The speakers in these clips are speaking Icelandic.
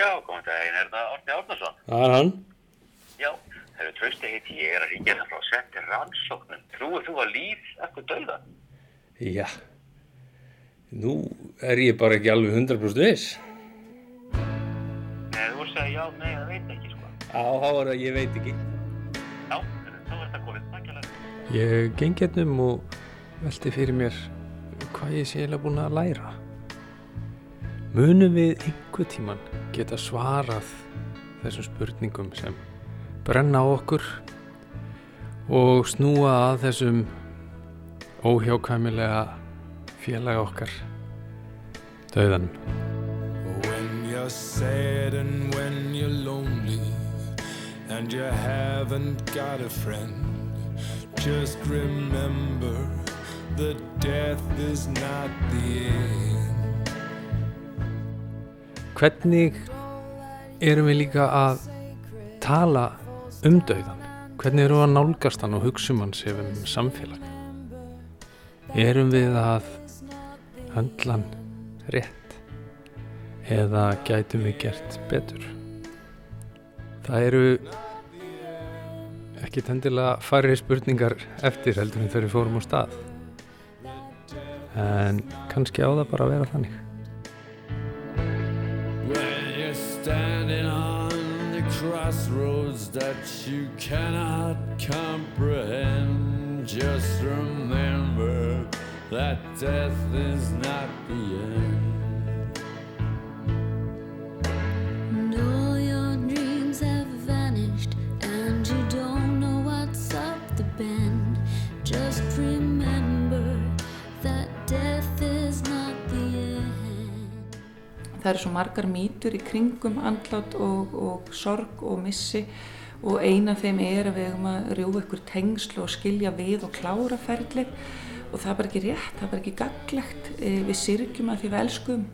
Já, komum daginn, er það Orti Árnason? Það er hann. Já, það eru trösti heiti, ég er að ríkja það frá setti rannsóknum. Trúið þú að líf eftir dauða? Já. Nú er ég bara ekki alveg 100% viss. Nei, þú voru að segja já, nei, það veit ekki, sko. Á, þá er það ég veit ekki. Já, þá er þetta komið, takk ég Ég geng hérna og velti fyrir mér hvað ég sé eiginlega búin að læra. Munum við einhver tíman geta svarað þessum spurningum sem brenna okkur og snúa að þessum óhjákvæmilega félaga okkar döðan. When you're sad and when you're lonely and you haven't got a friend, just remember that death is not the end. Hvernig erum við líka að tala um döðan? Hvernig erum við að nálgast hann og hugsa um hann sem samfélag? Erum við að höndla hann rétt? Eða gætum við gert betur? Það eru ekki tendilega færri spurningar eftir heldur en þegar við fórum á stað. En kannski á það bara að vera þannig. Standing on the crossroads that you cannot comprehend, just remember that death is not the end. Það eru svo margar mýtur í kringum andlát og, og sorg og missi og eina af þeim er að við hefum að rjúfa ykkur tengsl og skilja við og klára ferlið og það er bara ekki rétt, það er bara ekki gaglegt. Eh, Við syrgjum að því við elskum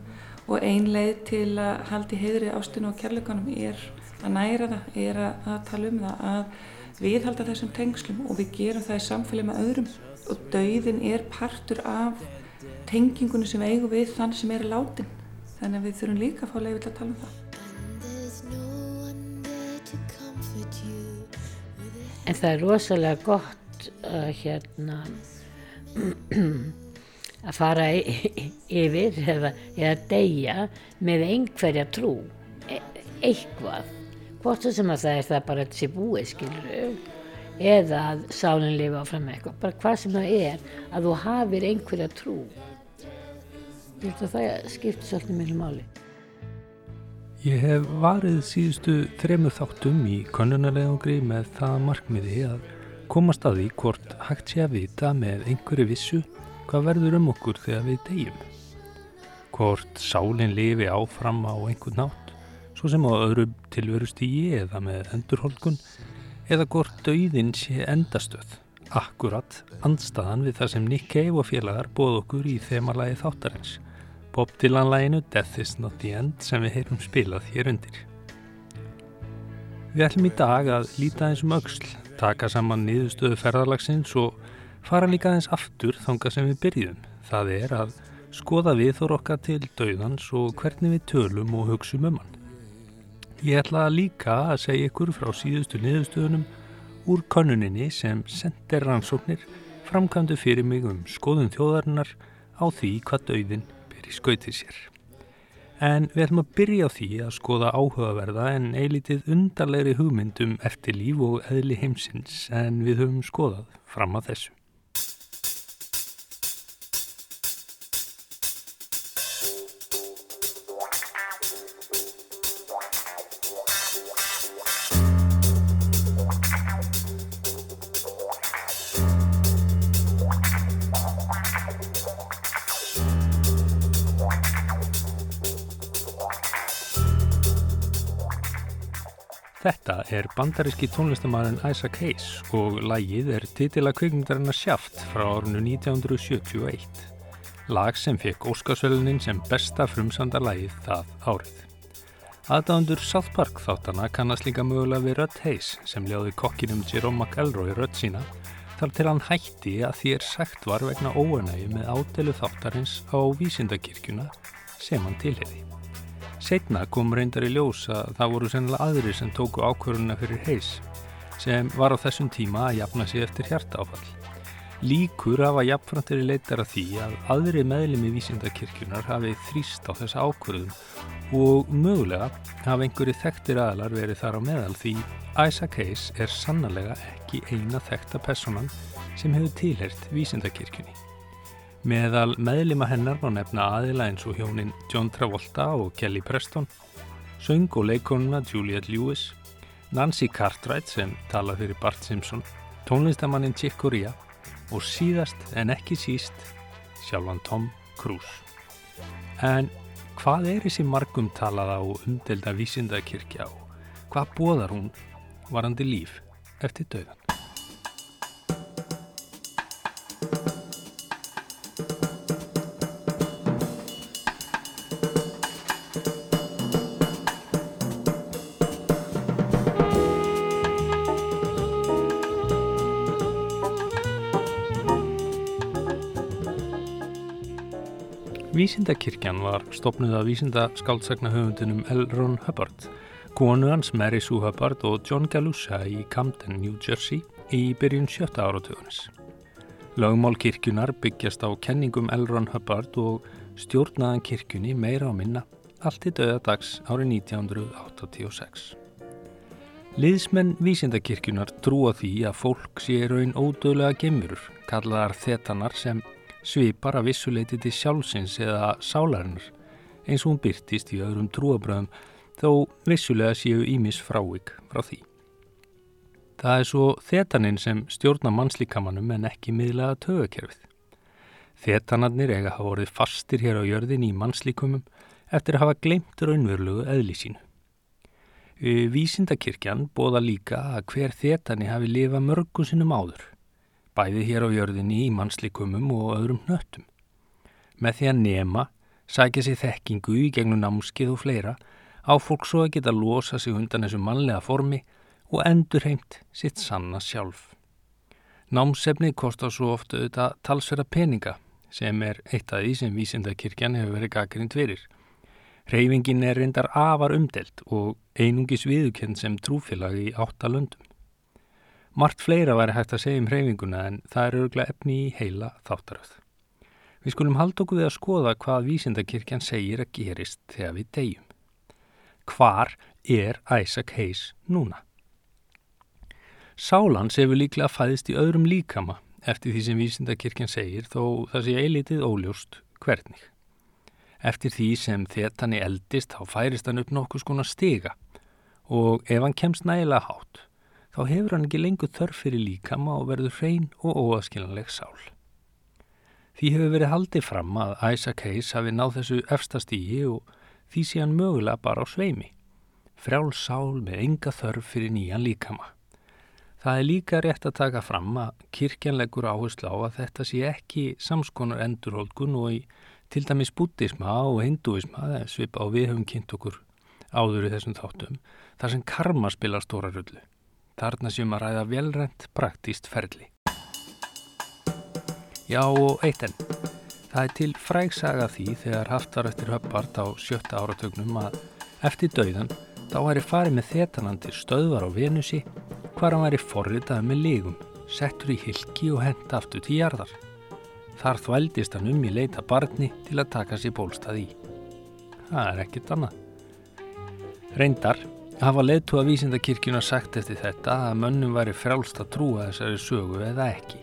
og ein leið til að haldi heiðri ástinu og kærleikanum er að næra það, er að, að tala um það, að viðhalda þessum tengslum og við gerum það í samfélagi með öðrum og dauðin er partur af tengingunni sem við eigum við þann sem er látin. Þannig að við þurfum líka að fá leiði til að tala um það. En það er rosalega gott að hérna að fara yfir eða, eða deyja með einhverja trú. E eitthvað. Hvort sem að það er það bara sé búið skilur eða að sálinn lifa áfram eitthvað. Bara hvað sem það er að þú hafir einhverja trú það skiptir svolítið mjög máli Ég hef varið síðustu þremur þáttum í könnunarlegungri með það markmiði að komast að því hvort hægt sé að vita með einhverju vissu hvað verður um okkur þegar við deyjum. Hvort sálinn lifi áfram á einhvern nátt, svo sem á öðru tilverustígi eða með endurholkun, eða hvort dauðin sé endastöð, akkurat andstaðan við það sem Nick Cave og félagar bóð okkur í þemarlagi þáttarins. Bob Dylan-læginu Death is not the end sem við heyrum spilað hér undir. Við ætlum í dag að líta eins um öxl, taka saman niðurstöðu ferðarlagsins og fara líka eins aftur þanga sem við byrjum. Það er að skoða viðþór okkar til dauðans og hvernig við tölum og hugsum um hann. Ég ætla líka að segja ykkur frá síðustu niðurstöðunum úr könnuninni sem sendir rannsóknir framkvæmdu fyrir mig um skoðun þjóðarinnar á því hvað dauðin í skautið sér. En við ætlum að byrja á því að skoða áhugaverða en eilítið undarlegri hugmyndum eftir líf og eðli heimsins en við höfum skoðað fram að þessu. Þetta er bandaríski tónlistamæðin Isaac Hayes og lægið er titila kvikmyndarinnar Sjaft frá árunu 1971. Lag sem fekk Óskarsvölunin sem besta frumsanda lægið það árið. Aðdándur South Park þáttana kannast líka mögulega við Rudd Hayes sem ljáði kokkinum Jerome McElroy rödd sína þar til hann hætti að þér sagt var vegna óanægi með ádelu þáttarins á vísindakirkjuna sem hann tilheyði. Setna kom reyndar í ljós að það voru sennilega aðri sem tóku ákvörðuna fyrir heis sem var á þessum tíma að jafna sig eftir hjartaáfall. Líkur hafa jafnfrantir í leitar að því að aðri meðlemi vísindakirkjunar hafi þrýst á þessa ákvörðum og mögulega hafa einhverju þekktir aðlar verið þar á meðal því Isaac Hayes er sannlega ekki eina þekkta personan sem hefur tilhert vísindakirkjunni. Meðal meðlima hennar má nefna aðila eins og hjónin John Travolta og Kelly Preston, söng og leikonuna Juliette Lewis, Nancy Cartwright sem talað fyrir Bart Simpson, tónlistamannin Chick Corea og síðast en ekki síst sjálfan Tom Cruise. En hvað er þessi margum talaða og umdelda vísindakirkja og hvað bóðar hún varandi líf eftir döðan? Vísindakirkjan var stopnuð af vísindaskáldsagna-höfundinum L. Ron Hubbard, konu hans Mary Sue Hubbard og John Galusha í Camden, New Jersey í byrjun sjötta áratögunis. Lögmál kirkjunar byggjast á kenningum L. Ron Hubbard og stjórnaðan kirkjunni meira á minna allt í döðadags árið 1986. Liðsmenn vísindakirkjunar trúa því að fólk sé raun ódöðlega gemurur, kallaðar þetanar sem svipar að vissuleiti til sjálfsins eða sálarinnar eins og hún byrtist í öðrum trúabröðum þó vissulega séu ímis frávik frá því. Það er svo þetaninn sem stjórna mannslíkamannum en ekki miðlega tögakerfið. Þetanarnir eiga hafa vorið fastir hér á jörðin í mannslíkumum eftir að hafa glemt raunverulegu eðli sínu. Vísindakirkjan bóða líka að hver þetani hafi lifa mörgu sinnum áður bæði hér á jörðinni í mannslikumum og öðrum nöttum. Með því að nema, sækja sér þekkingu í gegnum námskið og fleira, á fólk svo að geta losa sig undan þessu mannlega formi og endurheimt sitt sanna sjálf. Námsefnið kostar svo ofta auðvitað talsverða peninga sem er eitt af því sem vísindakirkjan hefur verið gaggrinn tverir. Reyfingin er reyndar afar umdelt og einungis viðukend sem trúfélag í átta Mart fleira væri hægt að segja um hreyfinguna en það er örglega efni í heila þáttaröð. Við skulum halda okkur við að skoða hvað vísindakirkjan segir að gerist þegar við deyjum. Hvar er Isaac Hayes núna? Sálans hefur líklega fæðist í öðrum líkama eftir því sem vísindakirkjan segir þó það sé eilitið óljóst hvernig. Eftir því sem þettan er eldist þá færist hann upp nokkus konar stiga og ef hann kemst nægilega hátt þá hefur hann ekki lengur þörf fyrir líkama og verður hrein og óaskiljanleg sál. Því hefur verið haldið fram að Isaac Hayes hafi náð þessu efstastígi og því sé hann mögulega bara á sveimi. Frjál sál með enga þörf fyrir nýjan líkama. Það er líka rétt að taka fram að kirkjanlegur áherslu á að þetta sé ekki samskonar endurholdgun og í til dæmis bútisma og hinduisma, svipa á við höfum kynnt okkur áður í þessum þáttum, þar sem karma spilar stóra rullu. Þarna sem að ræða velrænt praktíst ferli. Já og eitt enn. Það er til frægsaga því þegar haft var eftir höppart á sjötta áratögnum að eftir dauðan þá væri farið með þetanandi stöðvar á Venusi hvar hann væri forritað með lígum, settur í hilki og henda aftur til jarðar. Þar þvældist hann um í leita barni til að taka sér bólstað í. Það er ekkit annað. Reyndar hafa leðtú að vísindakirkjuna sagt eftir þetta að mönnum væri frálst að trúa þessari sögu eða ekki,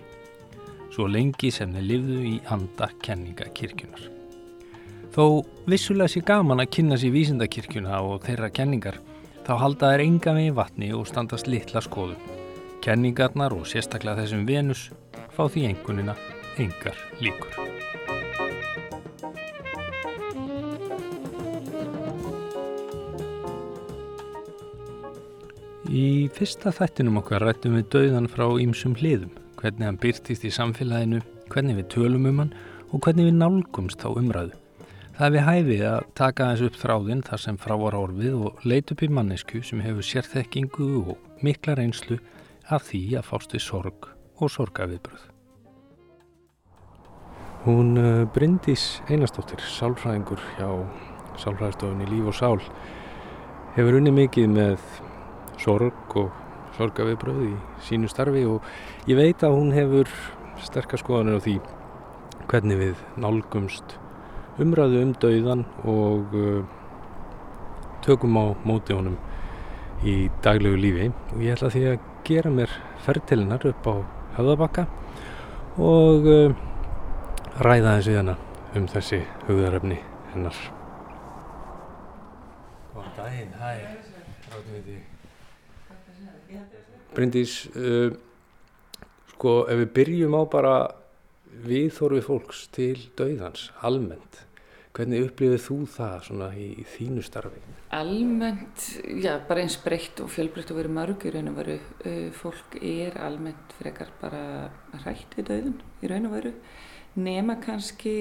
svo lengi sem þeir livðu í anda kenningakirkjunar. Þó vissulega sé gaman að kynna sér vísindakirkjuna og þeirra kenningar, þá halda þær enga með vatni og standast litla skoðum. Kenningarnar og sérstaklega þessum Venus fá því engunina engar líkur. Í fyrsta þættinum okkar rættum við dauðan frá ýmsum hliðum, hvernig hann byrtist í samfélaginu, hvernig við tölum um hann og hvernig við nálgumst á umræðu. Það er við hæfið að taka þessu upp þráðinn þar sem frá var orfið og leit upp í mannesku sem hefur sérþekkingu og mikla reynslu af því að fást við sorg og sorgaviðbröð. Hún uh, Bryndís Einarstóttir, sálfræðingur hjá sálfræðstofunni Líf og Sál hefur unni mikið með sorg og sorgaviðbröð í sínu starfi og ég veit að hún hefur sterkar skoðanir á því hvernig við nálgumst umræðu um dauðan og uh, tökum á móti honum í daglegu lífi og ég ætla því að gera mér fertilinnar upp á höfðabakka og uh, ræða við hana um þessi hugðaröfni hennar. Góðan daginn, hæ, ráðum við því. Bryndís, uh, sko ef við byrjum á bara viðþorfi fólks til dauðans, almennt, hvernig upplifið þú það svona í, í þínu starfi? Almennt, já, bara eins breytt og fjölbreytt og verið mörg í raun og veru. Uh, fólk er almennt frekar bara rætt við dauðin í raun og veru. Nema kannski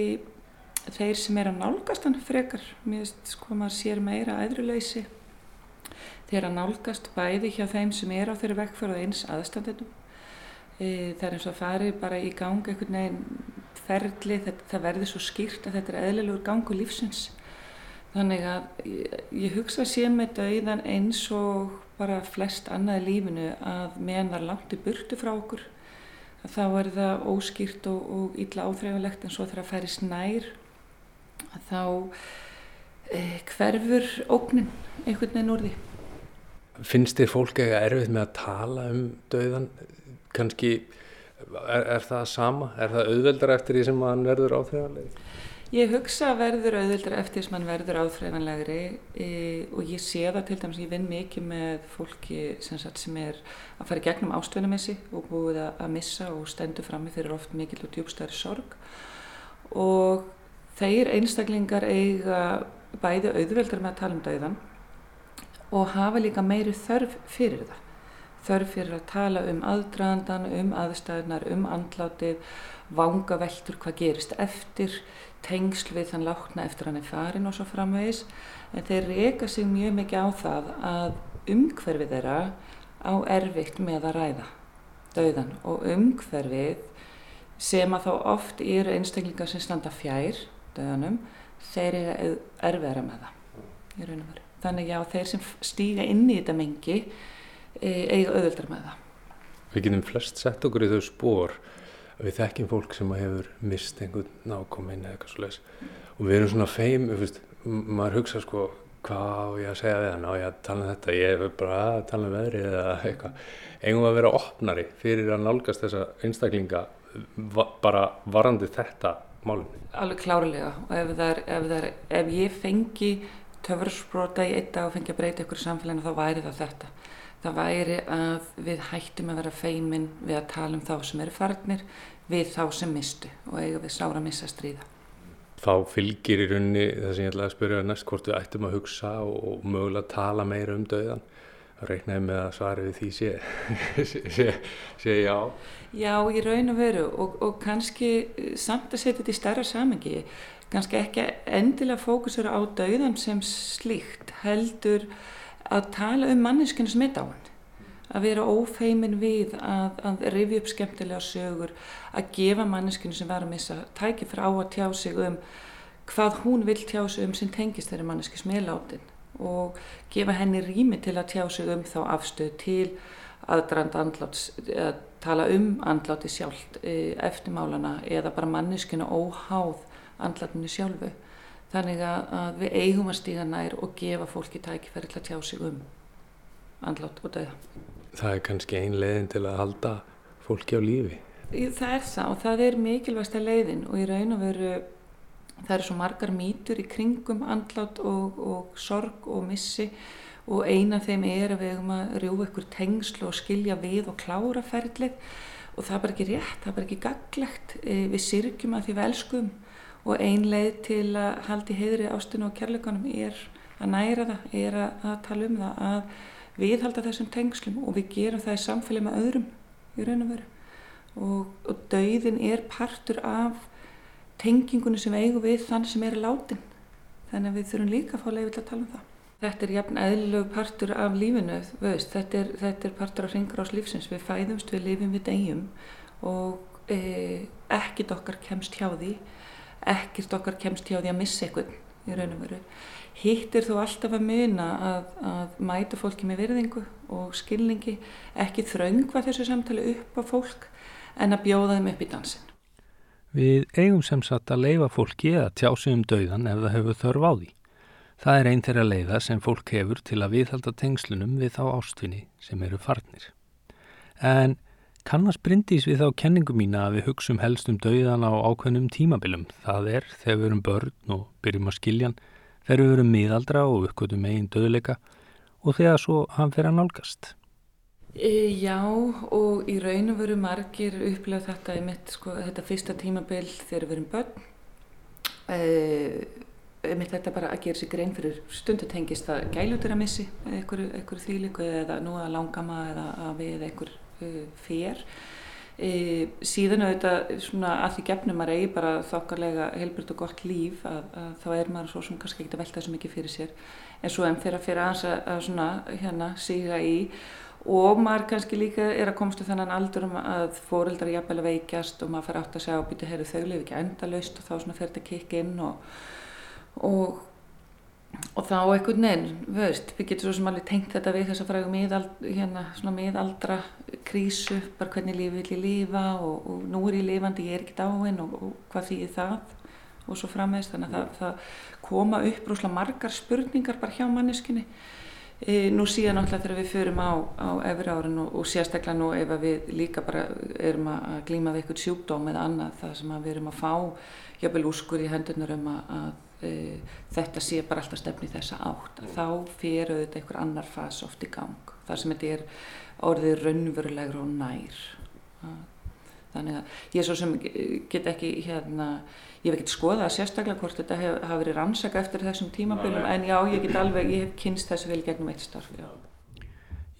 þeir sem er að nálgast hann frekar. Mér veist, sko, maður sér meira aðruleysi. Þeir að nálgast bæði hjá þeim sem er á þeirri vekkfæru og eins aðstandinum. Uh, það er eins og að fari bara í gang einhvern veginn ferli, þetta, það verður svo skýrt að þetta er eðlilegur gangu lífsins. Þannig að ég, ég hugsa sé með dauðan eins og bara flest annað lífinu að meðan það er langt í burtu frá okkur þá er það óskýrt og, og illa áþreifilegt en svo þegar það færi snær að þá eh, hverfur ógnin einhvern veginn úr því. Finnst þér fólk eitthvað erfið með að tala um dauðan? Kanski er, er það sama? Er það auðveldar eftir því sem mann verður áþreifanlega? Ég hugsa að verður auðvildar eftir þess að mann verður áþreifanlegri e, og ég sé það til dæmis, ég vinn mikið með fólki sem, sagt, sem er að fara í gegnum ástvenamessi og búið að, að missa og stendur frammi fyrir oft mikill og djúbstæri sorg og þeir einstaklingar eiga bæði auðvildar með að tala um dauðan og hafa líka meiri þörf fyrir það. Þörf fyrir að tala um aðdraðandan, um aðstæðunar, um andlátið, vanga veldur hvað gerist eftir, tengsl við þann látna eftir hann er farin og svo framvegis. En þeir reyka sig mjög mikið á það að umhverfið þeirra á erfitt með að ræða dauðan og umhverfið sem að þá oft eru einstaklingar sem standa fjær dauðanum, þeir eru erfiðara með það í raun og veru. Þannig já, þeir sem stíga inn í þetta mengi eiga auðvöldar með það. Við getum flest sett okkur í þau spór að við þekkjum fólk sem hefur mist einhvern nákominn eða eitthvað svo leiðis og við erum svona feim, veist, maður hugsa sko hvað á ég að segja við hann, á ég að tala um þetta, ég er bara að tala um veðri eða eitthvað. Engum að vera opnari fyrir að nálgast þessa einstaklinga bara varandi þetta málumni. Alveg klárlega og ef, er, ef, er, ef ég fengi töfursbrota í einn dag og fengi að breyta ykkur samfélaginu þá væri það þetta. Það væri að við hættum að vera feimin við að tala um þá sem eru farnir við þá sem mistu og eiga við sára að missa stríða. Þá fylgir í rauninni það sem ég ætlaði að spyrja næst hvort við ættum að hugsa og mögulega tala meira um. Það reiknaði með að svara við því sé, sé, sé já. Já, í raun og veru og, og kannski samt að setja þetta í stærra samengi. Kannski ekki endilega fókusera á dauðan sem slíkt heldur að tala um manneskinu sem er dáin. Að vera ófeimin við að, að rifja upp skemmtilega sögur að gefa manneskinu sem var að missa tæki frá að tjá sig um hvað hún vil tjá sig um sem tengist þeirri manneski sem er látin. Og gefa henni rými til að tjá sig um þá afstöð til aðdrand andláts að tala um andláti sjálft eftirmálana eða bara manneskinu óháð andlátinu sjálfu Þannig að við eigum að stíga nær og gefa fólki tækifæri til að tjá sig um andlátt og dauða. Það er kannski ein leiðin til að halda fólki á lífi? Það er það og það er mikilvægsta leiðin og í raun og veru það eru svo margar mítur í kringum andlátt og, og sorg og missi og eina af þeim er að við eigum að rjúfa ykkur tengslu og skilja við og klára ferlið og það er bara ekki rétt, það er bara ekki gaglegt. Við sirkjum að því við elskum og ein leið til að haldi heiðri ástun og kærleikunum er að næra það, er að, að tala um það að viðhalda þessum tengslum. Og við gerum það í samfélagi með öðrum í raun og veru. Og, og dauðin er partur af tengingunum sem eigum við þann sem er látin. Þannig að við þurfum líka að fá leið til að tala um það. Þetta er jafn eðlilegu partur af lífinu, veist, þetta, er, þetta er partur af hringrás lífsins, við fæðumst, við lifum við degjum og e, ekkit okkar kemst hjá því ekkert okkar kemst hjá því að missa einhvern í raun og veru. Hitt er þó alltaf að muna að, að mæta fólki með virðingu og skilningi, ekki þröngva þessu samtali upp á fólk en að bjóða þeim upp í dansin. Við eigum sem sagt að leifa fólki að tjá sig um dauðan ef það hefur þörf á því. Það er einn þeirra leiða sem fólk hefur til að viðhalda tengslunum við þá ástfinni sem eru farnir. En kannast brindís við þá kenningu mína að við hugsum helst um dauðan á ákveðnum tímabilum. Það er þegar við erum börn og byrjum að skiljan, þegar við erum miðaldra og uppgötum eigin döðleika og þegar svo hann fer að nálgast. E, já og í raun og veru margir upplega þetta í mitt sko, þetta fyrsta tímabil þegar við erum börn. E, einmitt þetta bara að gera sig grein fyrir stundu tengist að gælutur að missi eitthvað þýliku eða nú að langama eða að við eitthvað uh, fér e, síðan auðvitað svona að því gefnum maður eigi bara þokkarlega heilbryrt og gott líf að, að þá er maður svo sem kannski ekkert að velta þessu mikið fyrir sér. En svo enn fyrir að fyrir aðeins að, að svona hérna síga í. Og maður kannski líka er að komast til þannan aldur um að fóreldrar jafnvel að veikjast og maður fyrir átt að segja og býta heyrðu þau lifi ekki endalaust og þá svona fer þetta kikk inn og og, og þá einhvern veginn, við getum svo sem alveg tengt þetta við þess að frægum hérna, miðaldra krísu, bara hvernig lífi vil ég lifa og, og nú er ég lifandi, ég er ekki dáin og, og hvað þýðir það og svo frammeðist, þannig að það, það koma upp rúslega margar spurningar bara hjá manneskinni. E, nú síðan náttúrulega þegar við förum á, á efri árin og, og sérstaklega nú ef við líka bara erum að glíma við eitthvað sjúkdóm eða annað það sem við erum að fá jöfnvel úskur í hendunar um að, að uh, þetta sé bara alltaf stefni þessa átt mm. þá fyrir auðvitað einhver annar fas oft í gang þar sem þetta er orðið raunverulegur og nær þannig að ég svo sem get ekki hérna, ég hef ekki skoðað að sérstaklega hvort þetta hafi verið rannsaka eftir þessum tímabölum en já, ég get alveg, ég hef kynst þessu vel gegnum eitt starf já.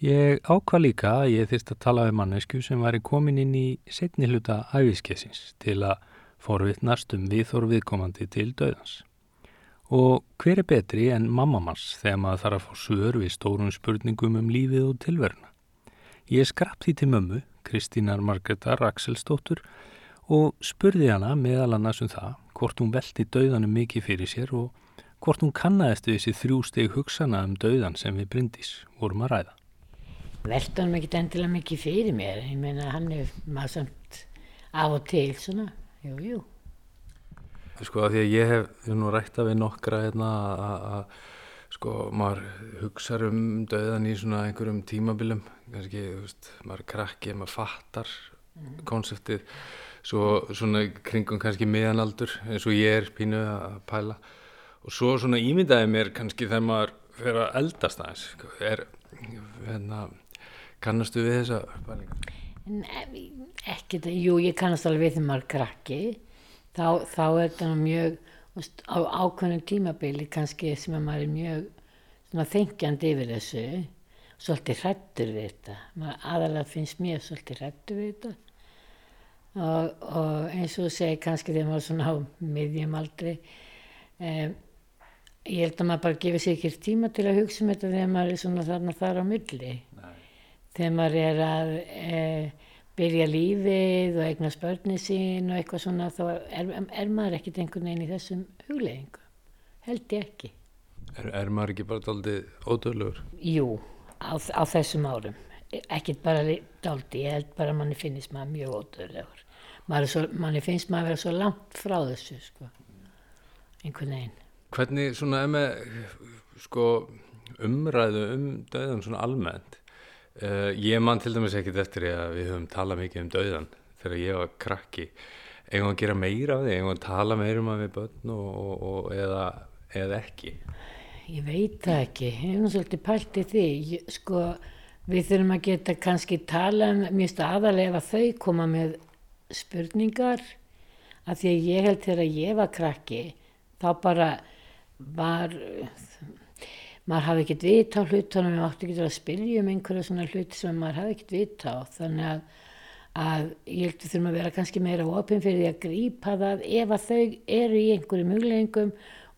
Ég ákvað líka að ég þýrst að tala við mannesku sem væri komin inn í setni hluta æfiskesins til að forvittnast um viðþór viðkomandi til döðans. Og hver er betri en mammamanns þegar maður þarf að fá svör við stórun spurningum um lífið og tilveruna? Ég skrapp því til mömmu, Kristínar Margreðar Rakselsdóttur, og spurði hana meðal annars um það hvort hún veldi döðanum mikið fyrir sér og hvort hún kannast við þessi þrjú steg hugsana um döðan sem við brindis vorum að ræða. Veldi hann mikið endilega mikið fyrir mér, ég meina hann er maður samt af og til svona, jú, jú. Sko að því að ég hef nú rætta við nokkra hérna að sko maður hugsa um döðan í svona einhverjum tímabilum kannski, þú veist, maður krakki maður fattar mm. konseptið svo svona kringum kannski meðanaldur eins og ég er pínu að pæla og svo svona ímyndaði mér kannski þegar maður fyrir að eldast aðeins sko, er hérna kannastu við þessa pælinga? Ekki það, jú ég kannast alveg við þegar maður krakki þá, þá er þetta mjög á ákveðnum tímabili kannski sem að maður er mjög þengjandi yfir þessu svolítið hrættur við þetta. Maður aðalega finnst mér svolítið hrættur við þetta. Og, og eins og segi kannski þegar maður er svona á miðjum aldrei um, ég held að maður bara gefið sér ekki tíma til að hugsa um þetta þegar maður er svona þarna þar á milli. Nei. þegar maður er að e, byrja lífið og eigna spörni sín og eitthvað svona þá er, er maður ekkert einhvern veginn í þessum hugleggingu held ég ekki. Er, er maður ekki bara daldið ódöðlugur? Jú, á, á þessum árum. Ekkert bara daldið ég held bara að manni finnist maður mjög ódöðlugur manni finnst maður að vera svo langt frá þessu sko. einhvern veginn. Hvernig svona sko, umræðu um döðan svona almennt Uh, ég man til dæmis ekkert eftir að við höfum talað mikið um dauðan þegar ég var krakki. Eigum að gera meira af því, eigum að tala meira um að við börn og, og, og, eða, eða ekki? Ég veit það ekki, ég hef svolítið pælt í því. Ég, sko, við þurfum að geta kannski tala um, mjög aðalega ef að þau koma með spurningar. Af því að ég held þegar ég var krakki þá bara var maður hafi ekkert vita á hlutunum og átti ekki að spilja um einhverja svona hluti sem maður hafi ekkert vita á. Þannig að, að ég held við þurfum að vera kannski meira opinn fyrir því að grípa það ef að þau eru í einhverju mjögleggingum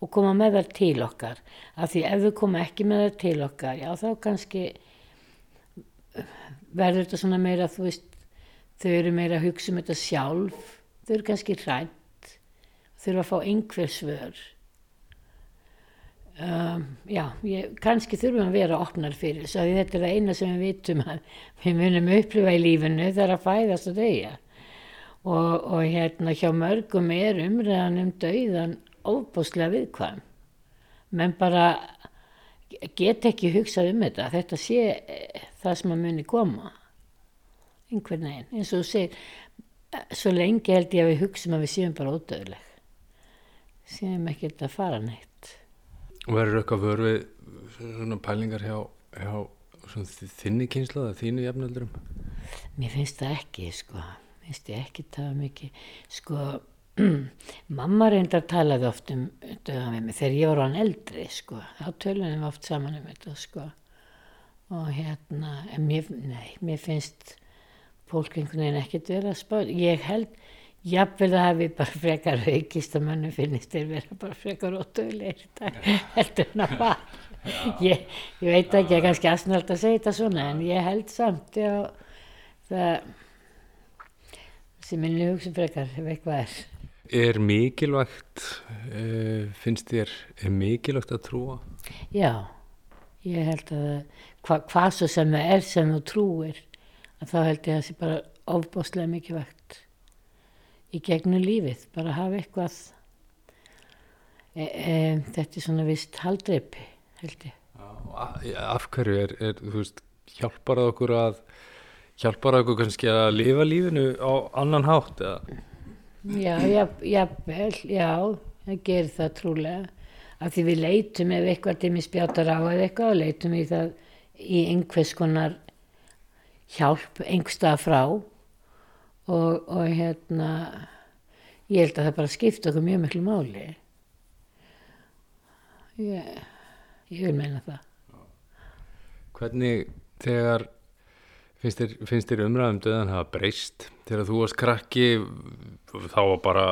og koma með það til okkar. Af því ef þau koma ekki með það til okkar já þá kannski verður þetta svona meira þú veist þau eru meira að hugsa um þetta sjálf. Þau eru kannski hrætt þurfa að fá einhver svör Um, já, ég, kannski þurfum að vera opnar fyrir þess að þetta er það eina sem við vitum að við munum upplifa í lífinu þegar að fæðast og deyja. Og, og hérna hjá mörgum er umræðan um dauðan ofbúslega viðkvæm. Menn bara get ekki hugsað um þetta þetta sé eh, það sem að muni koma. Einhvern veginn eins og þú segir eh, svo lengi held ég að við hugsaum að við séum bara ódöðleg séum ekki þetta að fara neitt Og verður eitthvað vörfið svona pælingar hjá, hjá þinni kynsla eða þínu jafnöldurum? Mér finnst það ekki, sko. Finnst ég ekki það mikið. Sko, mamma reyndar talaði oft um þegar ég var hann eldri, sko. Þá töluðum við oft saman um þetta, sko. Og hérna, mér, nei, mér finnst fólk einhvern veginn ekkert vera að spá. Ég held, jafnvel það hefði bara frekar aukist að mönnum finnist þeir vera bara frekar ótöðlegir í dag, heldur en að bara. Ég, ég veit ekki að kannski aðsnöld að segja þetta svona, en ég held samt, já, það sem minni hugsun frekar ef eitthvað er. Er mikilvægt, uh, finnst þér, er mikilvægt að trúa? Já, ég held að hva, hvað svo sem það er sem þú trúir, að þá held ég að það sé bara ofbóðslega mikilvægt í gegnum lífið, bara hafa eitthvað, e, e, þetta er svona vist haldreipi, held ég. Af, af hverju er, er, þú veist, hjálpar það okkur að, hjálpar það okkur kannski að lifa lífinu á annan hátt eða? Já, já, jafnvel, já, það gerir það trúlega. Af því við leitum ef eitthvað til mig spjátar á eða eitthvað og leitum í það í einhvers konar hjálp einhverstað frá og, og hérna, ég held að það bara skipta okkur mjög miklu máli. Ég, ég vil meina það. Hvernig þegar finnst þér, finnst þér umræðum döðan hafa breyst þegar þú varst krakki þá var bara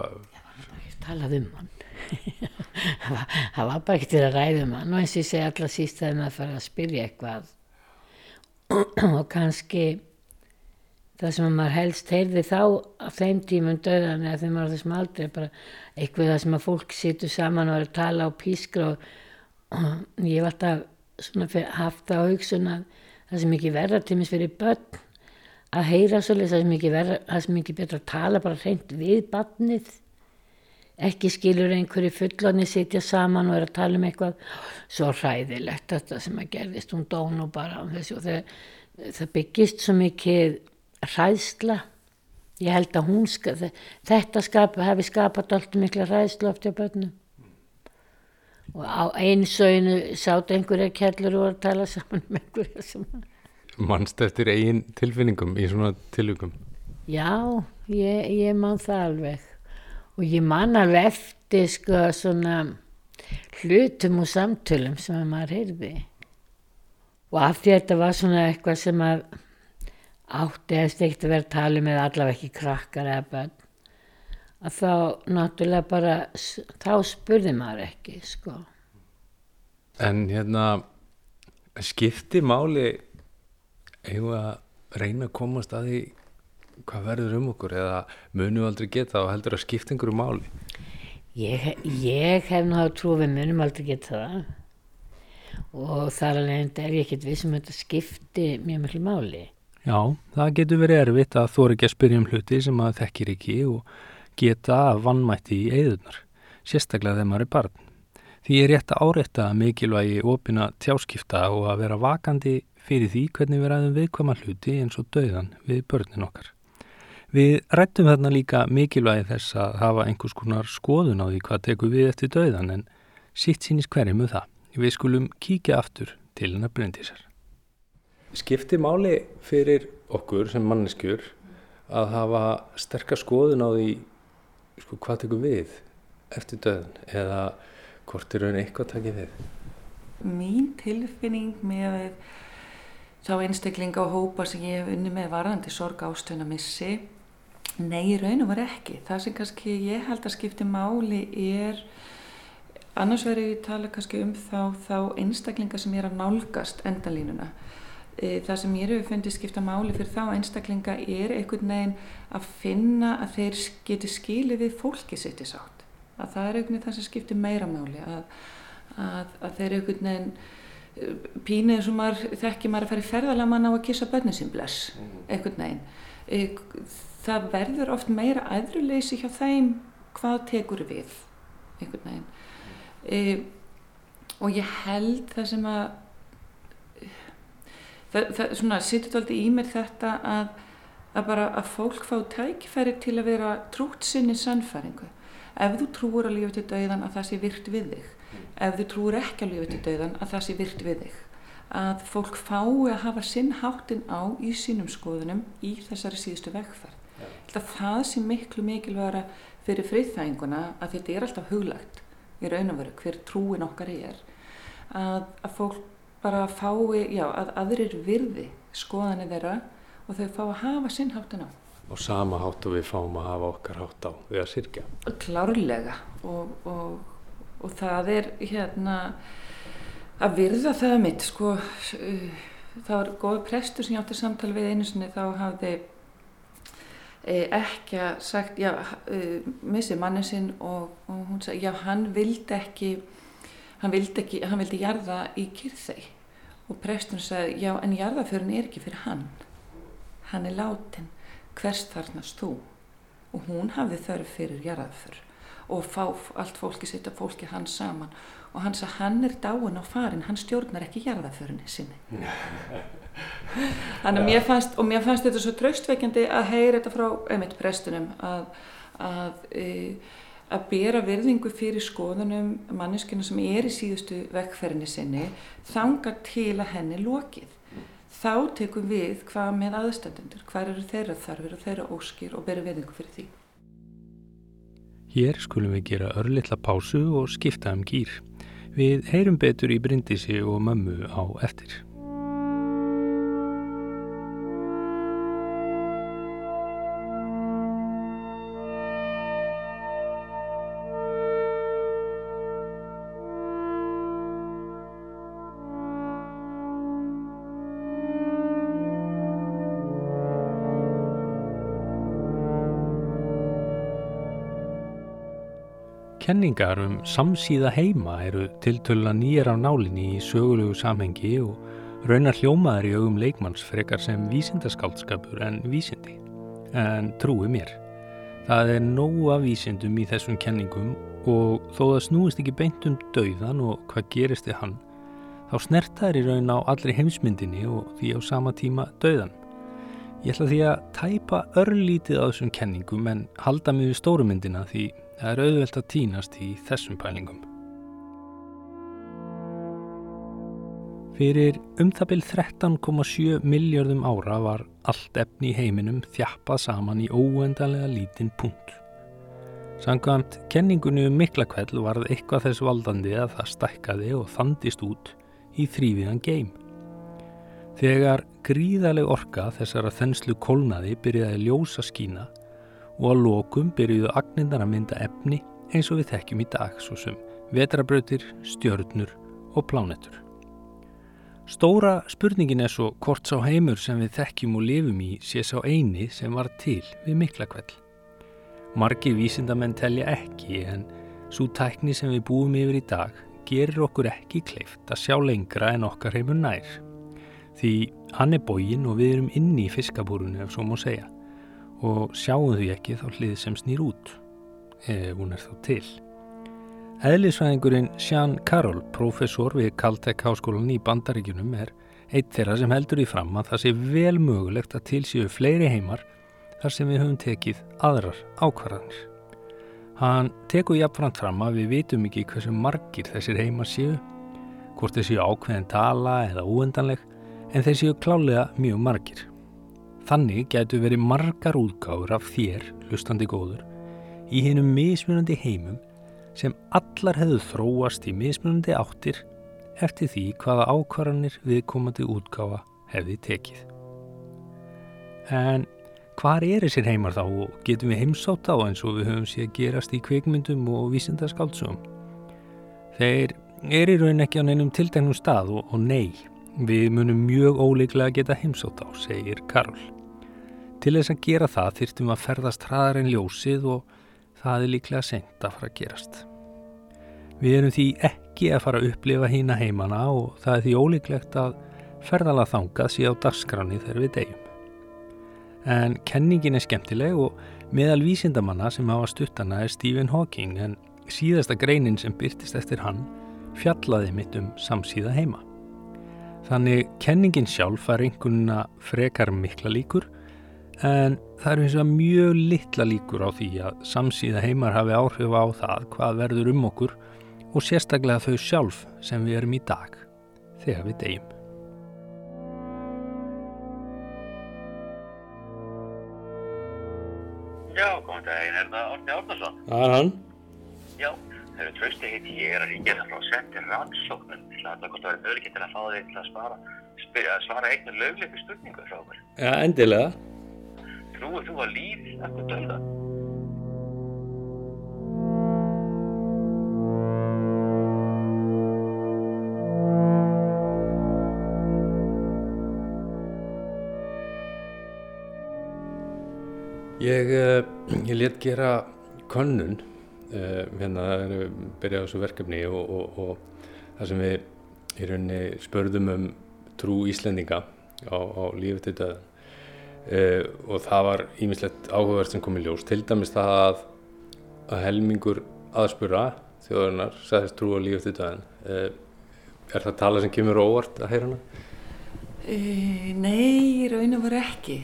talað um hann það var- það var bara ekki til að ræða um hann og eins og ég segi allra síst þegar maður fara að spyrja eitthvað og kannski það sem maður helst heyrði þá á þeim tímum döðan eða maður á þessum aldrei bara eitthvað það sem að fólk situr saman og er að tala og pískra og, og ég hef alltaf haft það á hugsun að það sem ekki verða tímis fyrir börn að heyra svolítið það sem ekki verða það sem ekki betra að tala bara hreint við barnið. Ekki skilur einhverju fullorni sitja saman og er að tala um eitthvað. Svo hræðilegt þetta sem að gerðist hún dó nú bara á þessu og það, það byggist svo mikið hræðsla. Ég held að hún þetta skapa, hefði skapat allt mikla hræðslu oft hjá börnum. Og á einsöginu sátt einhverja kjallur og var að tala saman um einhverja sem mannst eftir eigin tilfinningum í svona tilvikum? Já, ég, ég man það alveg. Og ég man alveg eftir sko svona hlutum og samtölum sem að maður heyrði. Og af því að þetta var svona eitthvað sem að átti eftir ekkert að vera að tala eða allavega ekki krakkar eða bönn að þá náttúrulega bara þá spurði maður ekki sko. En hérna skipti máli eigum við að reyna að komast að því hvað verður um okkur eða munum við aldrei geta og heldur að skipta einhverju máli? Ég, ég hef nú hafa trú að við munum aldrei geta það. Og þar alveg er ég ekkert viss um að þetta skipti mjög miklu máli. Já, það getur verið erfitt að þóra ekki að spyrja um hluti sem maður þekkir ekki og geta vannmætti í eigðunar, sérstaklega þegar maður er barn. Því er rétt að árétta mikilvægi opina tjáskipta og að vera vakandi fyrir því hvernig við ræðum viðkvæma hluti eins og dauðan við börnin okkar. Við rættum þarna líka mikilvægi þess að hafa einhvers konar skoðun á því hvað tekur við eftir dauðan en sitt sínist hverjum um það. Við skulum kíkja aftur til hennar breyndisar. Skipti máli fyrir okkur sem manneskjur að hafa sterkar skoðun á því sko, hvað tekur við eftir döðan eða hvort er raun eitthvað takið við. Mín tilfinning með þá einstaklinga og hópa sem ég hef unni með varðandi sorg ástöðuna missi nei, í raun og var ekki. Það sem kannski ég held að skipti máli er annars verður ég tala kannski um þá, þá einstaklinga sem er að nálgast endalínuna það sem ég hefur fundið skipta máli fyrir þá einstaklinga er einhvern veginn að finna að þeir geti skilið við fólki sitt í sátt. Að það er einhvern veginn það sem skiptir meira máli að, að, að þeir einhvern veginn uh, pínið og maður þekki maður að fara í ferðalega mann á að kissa börnin sín bless, einhvern veginn. Eh, það verður oft meira aðruleysi hjá þeim hvað tekur við einhvern veginn. E, og ég held það sem að það, svona sittur aldrei í mér þetta að, að bara að fólk fá tækifæri til að vera trútt sinni sannfæringu. Ef þú trúur að lífa til dauðan að það sé virt við þig. Ef þú trúur ekki að lífa til dauðan að það sé virt við þig. Að fólk fái að hafa sinn háttin á í sínum skoðunum í þessari síðustu vegferð. Það sé miklu mikilvægara fyrir friðþæginguna að þetta er alltaf huglagt í raun og veru hver trúin okkar er. Að, að fólk bara fái, já, að aðrir virði skoðanir þeirra og þau fá að hafa sinn háttin á. Og sama hátt og við fáum að hafa okkar hátt á við að sirkja. Klárlega og, og, og það er hérna að virða það mitt sko það var góð prestur sem ég átti samtal við einu sinni þá hafði e, ekki að sagt já, e, missi manni sinn og, og hún sagði já hann vildi ekki hann vildi ekki, hann vildi jarða í kyrþei og prestur sagði já en jarðaförun er ekki fyrir hann. Hann er látin hvers þarnast þú? Og hún hafði þörf fyrir jarðaför og fá allt fólki sitt og fólki hans saman. Og hann sagði hann er dáin á farin, hann stjórnar ekki jarðaförinni sinni. Þannig að mér fannst og mér fannst þetta svo traustveikjandi að heyra þetta frá einmitt prestunum að að, e, að bera virðingu fyrir skoðunum manneskina sem er í síðustu vekkferðinni sinni þanga til að henni lokið. Þá tekum við hvað með aðstændendur hvað eru þeirra þarfir og þeirra óskir og bera virðingu fyrir því. Hér skulum við gera örlittla pásu og skipta um gýr Við heyrum betur í Bryndisi og mömmu á eftir. Kenningar um samsíða heima eru tiltöla nýjar á nálinni í sögulegu samhengi og raunar hljómaður í augum leikmanns frekar sem vísindaskaldskapur en vísindi. En trúi mér, það er nógu af vísindum í þessum kenningum og þó það snúist ekki beint um dauðan og hvað gerist þið hann, þá snertar í raun á allri heimsmyndinni og því á sama tíma dauðan. Ég ætla því að tæpa örlítið á þessum kenningum en halda mig við stórumyndina því Það er auðvelt að týnast í þessum pælingum. Fyrir umþabil 13,7 miljardum ára var allt efni í heiminum þjappað saman í óendanlega lítinn punkt. Sangvæmt kenningunni um miklakveld varð eitthvað þess valdandi að það stækkaði og þandist út í þrýviðan geim. Þegar gríðaleg orka þessara þenslu kólnaði byrjaði ljósa skína og að lokum byrjuðu agnindar að mynda efni eins og við þekkjum í dag svo sem vetrabrautir, stjörnur og plánettur. Stóra spurningin er svo hvort sá heimur sem við þekkjum og lifum í sé sá eini sem var til við mikla kveld. Margir vísindamenn telja ekki en svo tækni sem við búum yfir í dag gerir okkur ekki kleift að sjá lengra en okkar heimur nær. Því hann er bógin og við erum inni í fiskabúrunu ef svo má segja og sjáum því ekki þá hlið sem snýr út, ef hún er þá til. Eðlisvæðingurinn Sean Carroll, professor við Caltech háskólan í Bandaríkunum, er eitt þeirra sem heldur í fram að það sé vel mögulegt að tilsíu fleiri heimar þar sem við höfum tekið aðrar ákvarðanir. Hann teku jafnframt fram að við vitum ekki hversu margir þessir heimar séu, hvort þeir séu ákveðin tala eða úendanleg, en þeir séu klálega mjög margir. Þannig getur verið margar útgáður af þér, hlustandi góður, í hennum mismunandi heimum sem allar hefðu þróast í mismunandi áttir eftir því hvaða ákvarðanir viðkomandi útgáfa hefði tekið. En hvar er þessir heimar þá og getum við heimsátt á eins og við höfum séð gerast í kveikmyndum og vísindaskáldsum? Þeir er í raun ekki á neinum tiltegnum stað og, og nei, við munum mjög óleiklega geta heimsátt á, segir Karl. Til þess að gera það þyrftum að ferðast hraðar en ljósið og það er líklega sent að fara að gerast. Við erum því ekki að fara að upplifa hína heimana og það er því ólíklegt að ferðala þangað sé á dagskráni þegar við deyjum. En kenningin er skemmtileg og meðal vísindamanna sem hafa stuttana er Stephen Hawking en síðasta greinin sem byrtist eftir hann fjallaði mitt um samsíða heima. Þannig kenningin sjálf fær einhvernuna frekar mikla líkur en það eru eins og mjög litla líkur á því að samsíða heimar hafi áhrif á það hvað verður um okkur og sérstaklega þau sjálf sem við erum í dag þegar við deyjum. Já, góðan daginn, er það Orni Árnason? Það er hann. Þegar trösti heiti ég er að ríkja það frá setti rannsóknum til að það verður möguleik til að fá þig til að spara, spyrja, svara eignu lögleiku spurningu frá okkur. Já, endilega. Trúið þú að líf eftir döða? Ég, uh, ég let gera könnun, uh, hérna erum við byrjað á þessu verkefni og, og, og það sem við í rauninni spörðum um trú Íslendinga á, á lífið til döðan. Uh, og það var ímislegt áhugavert sem kom í ljós, til dæmis það að, að helmingur aðspura þjóðarinnar sagðist trú á lífið til döðan. Er það tala sem kemur óvart að heyra hana? E, nei, raun og veru ekki.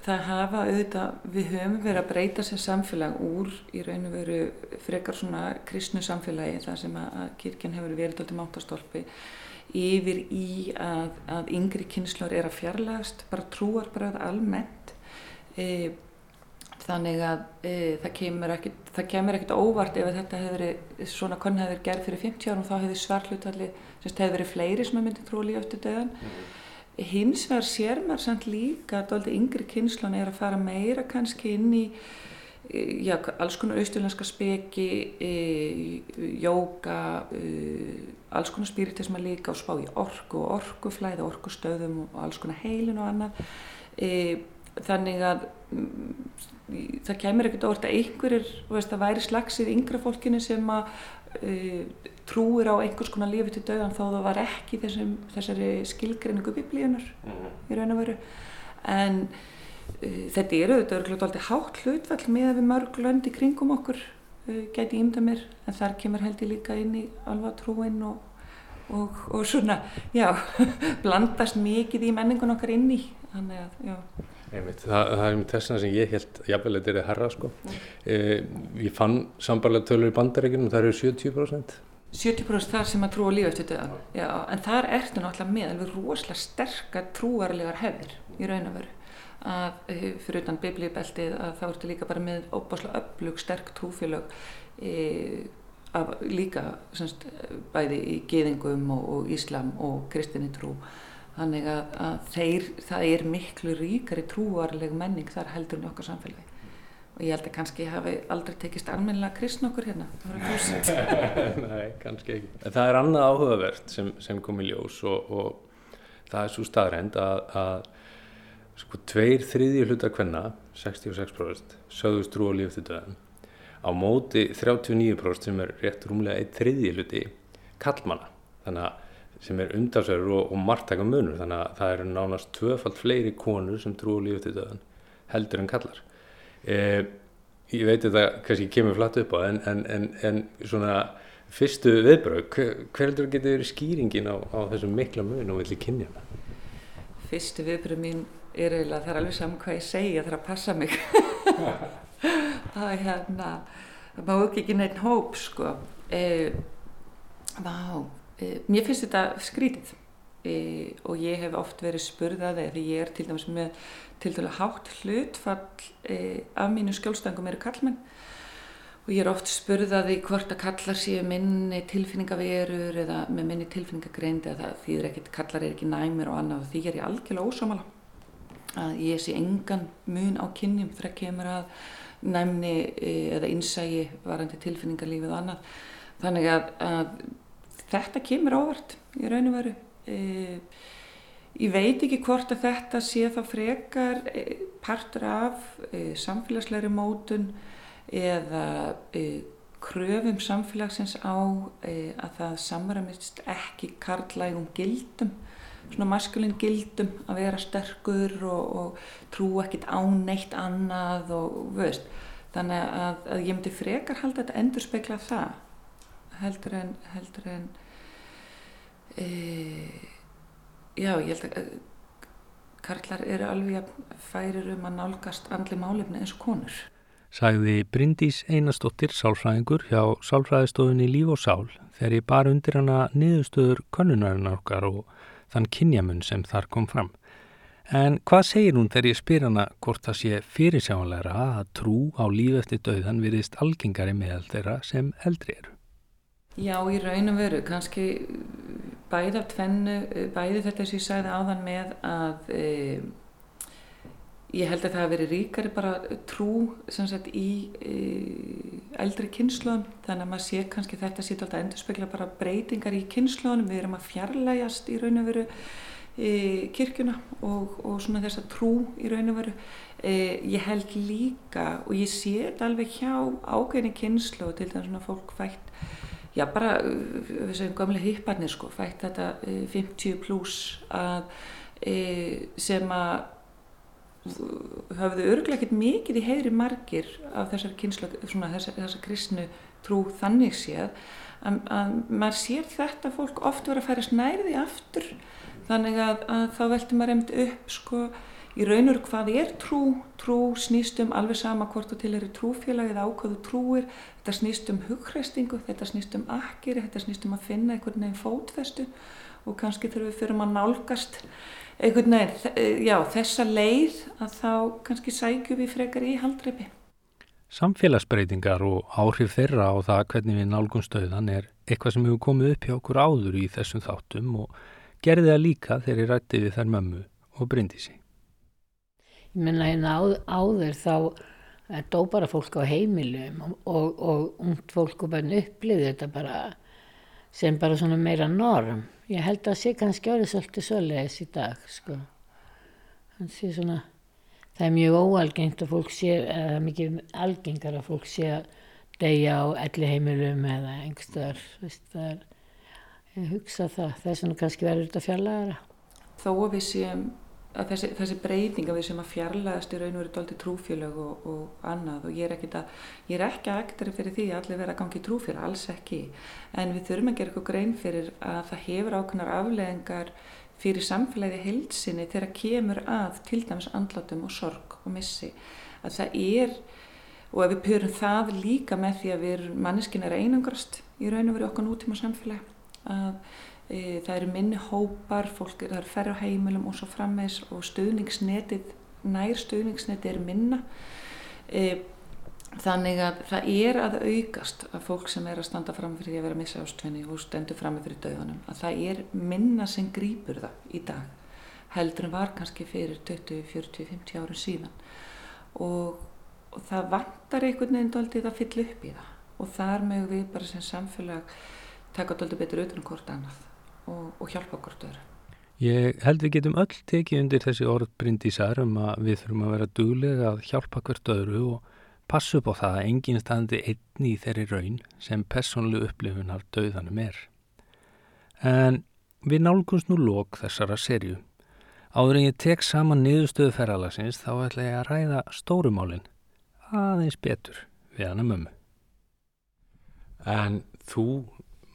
Það hafa auðvitað, við höfum verið að breyta sér samfélag úr í raun og veru frekar svona kristnu samfélagi þar sem að, kirkjan hefur verið alltaf máttastólpi yfir í að, að yngri kynnslur er að fjarlagast, bara trúar bara almennt. E, þannig að e, það kemur ekkit, það kemur ekkit óvart ef þetta hefur verið, svona konn hefur gerð fyrir 50 árum þá hefur svarhlutalli, sem hefur verið fleiri sem að myndi trú líf eftir döðan. Mm. Hins vegar sér maður samt líka að doldi yngri kynnslun er að fara meira kannski inn í já, alls konar austurlenska speki, e, jóka, e, alls konar spiritisma líka og spá í orku og orkuflæði, orkustöðum og alls konar heilin og annað. E, þannig að mm, það kemur ekkert orð að einhverjir, það væri slagsið yngra fólkinu sem að uh, trúir á einhvers konar lífi til döðan þó það var ekki þessum, þessari skilgreiningu biblíunar mm. í raun og veru. En uh, þetta eru þetta eru alltaf hátt hlutfall með að við mörg lönd í kringum okkur uh, gæti ímda mér. En þar kemur held ég líka inn í alva trúin og, og, og svona já, blandast mikið í menningun okkar inn í. Þannig að já Einmitt, það, það er um þessna sem ég held jafnvel að þetta er herra sko. E, ég fann sambarlega tölur í bandarækjunum það eru 70%. 70% þar sem að trúa líf eftir döðan, já, en þar ertu náttúrulega með alveg rosalega sterkar trúarlegar hefðir í raun og veru. Að fyrir utan biblíubeltið að þá ertu líka bara með óbáslega öflug, sterk trúfélög e, af, líka semst, bæði í geðingum og, og íslam og kristinni trú. Þannig að, að þeir, það er miklu ríkari trúarleg menning þar heldur en okkar samfélagi. Og ég held að kannski hafi aldrei tekist almennilega kristn okkur hérna. Nei, kannski ekki. Það er annað áhugavert sem, sem kom í ljós og, og það er svo staðrænt að, að sko tveir þriðji hlutar hvenna, 66% sögðust trú á líf til döðan. Á móti 39% sem er rétt rúmlega einn þriðji hluti kallmanna. Þannig að sem er umdalsverður og, og margtæka munur. Þannig að það eru nánast tvöfalt fleiri konur sem trúi lífið til döðan heldur en kallar e, ég veit að það kannski kemur flatt upp á en, en, en, en svona fyrstu viðbröð hver, hverður getur verið skýringin á, á þessum mikla mun og villi kynja fyrstu viðbröð mín er eiginlega það er alveg saman hvað ég segja það er að passa mig. Það er hérna það má ekki ekki neitt hóp sko. E, vá mér finnst þetta skrítið. E, og ég hef oft verið spurðað eða ég er til dæmis með til dæmis hátt hlutfall e, af mínu skjólstangum eru kallmenn og ég er oft spurðaði hvort að kallar séu minni tilfinningaverur eða með minni tilfinningagreind eða því ekkit, kallar er ekki næmir og annað. Og því er ég algjörlega ósámala að ég sé engan mun á kynjum þegar kemur að næmni eða innsægi varandi tilfinningarlífið og annað. Þannig að, að þetta kemur ávart í raun og veru e, ég veit ekki hvort að þetta sé þá frekar e, partur af e, samfélagslegri mótun eða kröfum samfélagsins á að það samræmist ekki karlægum gildum, svona maskulin gildum að vera sterkur og, og trú ekkit á neitt annað og veist. Þannig að, að ég myndi frekar halda þetta endur spekla það heldur en, heldur en e, já, ég held að karlar eru alveg færir um að nálgast andli málefni eins og konur. Sagði Bryndís Einarstóttir sálfræðingur hjá sálfræðistofunni Líf og Sál þegar ég bar undir hana niðurstöður konunarinn okkar og þann kynjamun sem þar kom fram. En hvað segir hún þegar ég spyr hana hvort það sé fyrirsjáanlegra að trú á líf eftir döðan virðist algengari meðal þeirra sem eldri eru? Já, í raun og veru, kannski bæði af tvennu, bæði þetta sem ég sagði áðan með að e, ég held að það hafi verið ríkari bara trú sagt, í e, eldri kynnslóðum, þannig að maður sé kannski þetta sýt alltaf endur spekla bara breytingar í kynnslóðunum, við erum að fjarlægast í raun og veru kirkjuna og, og svona þessa trú í raun og veru. E, ég held líka og ég sé þetta alveg hjá ákveðin kynnslóð, til þess að fólk fætt já bara við segjum gamlega hýpparnir sko fætt þetta e, 50 pluss að e, sem að höfðu örglega ekkert mikið í heyri margir af þessar kynslu svona þessar, þessar kristnu trú þannig séð að, að maður sér þetta fólk oft verið að færa snærði aftur. Þannig að, að þá veltum maður reynd upp sko í raun og hvað er trú, trú snýst um alveg sama hvort þú til eru trúfélag eða ákvöðu trúir, þetta snýst um hugreistingu, þetta snýst um akkeri, þetta snýst um að finna einhvern veginn fótfestu og kannski þurfum við fyrir að nálgast einhvern veginn, já þessa leið að þá kannski sækjum við frekar í haldreipi. Samfélagsbreytingar og áhrif þeirra á það hvernig við nálgumstöðan er eitthvað sem hefur komið upp hjá okkur áður í þessum þáttum og gerði það líka þegar ég rætti við þær mömmu og brindi sig ég menna hérna áður þá eh, dó bara fólk á heimilum og, og, ungt fólk og bara upplýði þetta bara sem bara svona meira norm. Ég held að það sé kannski árið svolítið svoleiðis í dag sko. Svona, það er mjög óalgengt að fólk sé eða mikið algengar að fólk sé að deyja á elli heimilum eða einhverstaðar ég hugsa það. Það er svona kannski verið þetta fjarlægara. Þó að við séum að þessi, þessi breytinga við sem að fjarlægast í raun og veru doldi trúfélag og, og annað og ég er ekki að ég er ekki að ektra fyrir því að allir vera að gangi trúfélag, alls ekki. En við þurfum að gera eitthvað grein fyrir að það hefur ákveðnar afleðingar fyrir samfélagi heilsinni þegar kemur að til dæmis andlátum og sorg og missi. Að það er og ef við pyrum það líka með því að við manneskin er einangrast í raun og veru okkar nútíma samfélagi að það eru minni hópar, fólk, það eru færri á heimilum og svo frammeins og stuðningsnetið, nær stuðningsnetið er minna. E, þannig að það er að aukast að fólk sem er að standa fram fyrir því að vera að missa ástvenni og stendur fram fyrir döðunum, að það er minna sem grýpur það í dag heldur en var kannski fyrir 20, 40, 50 árum síðan. Og, og það vantar einhvern veginn doldið að fylla upp í það. Og þar mögum við bara sem samfélag taka doldið betur utan um hvort annað og, og hjálpa okkur öðru. Ég held við getum öll tekið undir þessi orð brindísar um að við þurfum að vera duglega að hjálpa hvert öðru og passa upp á það að enginn standi einni í þeirri raun sem personlu upplifunar döðanum er. En við nálgumst nú lók þessara serju. Áður en ég tek saman niðurstöðu ferralagsins þá ætla ég að ræða stórumálinn aðeins betur við hana mömmu. En þú,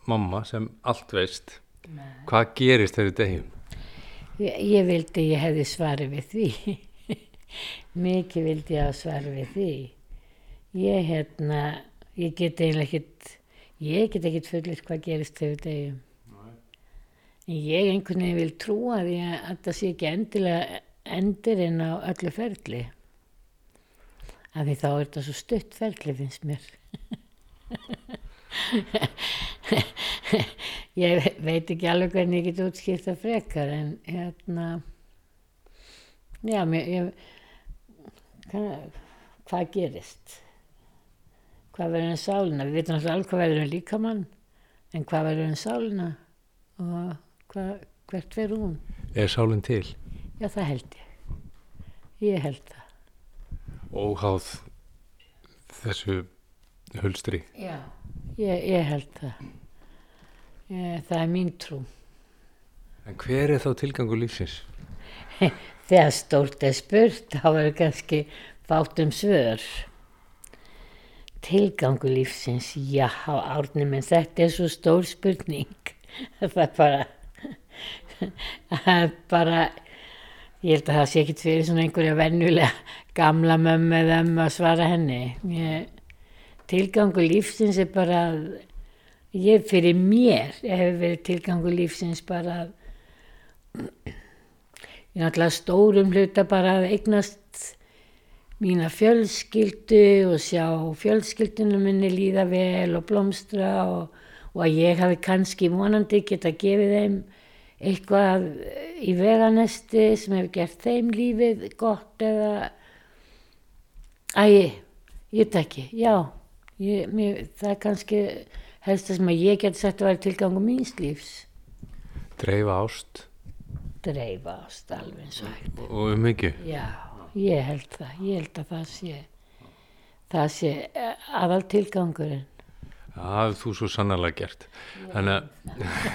mamma, sem allt veist, Nei. Hvað gerist þegar degjum? Ég, ég vildi ég hefði svari við því. Mikið vildi ég að svari við því. Ég hérna, ég get eiginlega ekkit, ég get ekkit fullir hvað gerist þegar degjum. En ég einhvern veginn vil trúa því að það sé ekki endilega endurinn á öllu ferli. Af því þá er þetta svo stutt ferli finnst mér. ég veit ekki alveg hvernig ég get útskýrt það frekar en hérna já, mér, ég, hvað, hvað gerist? Hvað verður en sálina? Við veitum alltaf alveg hvað verður en líkamann en hvað verður en sálina? Og hvað, hvert verður hún? Er sálinn til? Já, það held ég. Ég held það. Óháð þessu hulstri. Já, ég, ég held það. Ég, það er mín trú. En hver er þá tilgangur lífsins? Þegar stórt er spurt, þá er kannski fátt um svör. Tilgangu lífsins, já, árni, menn þetta er svo stór spurning. Það er bara, bara, ég held að það sé ekkit fyrir svona einhverja venjulega gamla mömmu eða ömmu að svara henni. Ég, tilgangu lífsins er bara, að- ég fyrir mér hefur verið tilgangu lífsins bara að Ég náttúrulega stórum hluta bara að eignast mína fjölskyldu og sjá fjölskyldunum minni líða vel og blómstra og, og að ég hafi kannski vonandi geta gefið þeim eitthvað í veganesti sem hefur gert þeim lífið gott eða Æ, ég veit ekki, já, ég, mér, það er kannski helst það sem að ég get sett að vera tilgangu míns lífs. Dreifa ást Dreifa ást alveg eins og hægt. og um ekki. Já, ég held það. Ég held að það sé, það sé eh, aðal tilgangurinn. Það hafði þú svo sannarlega gert. Þannig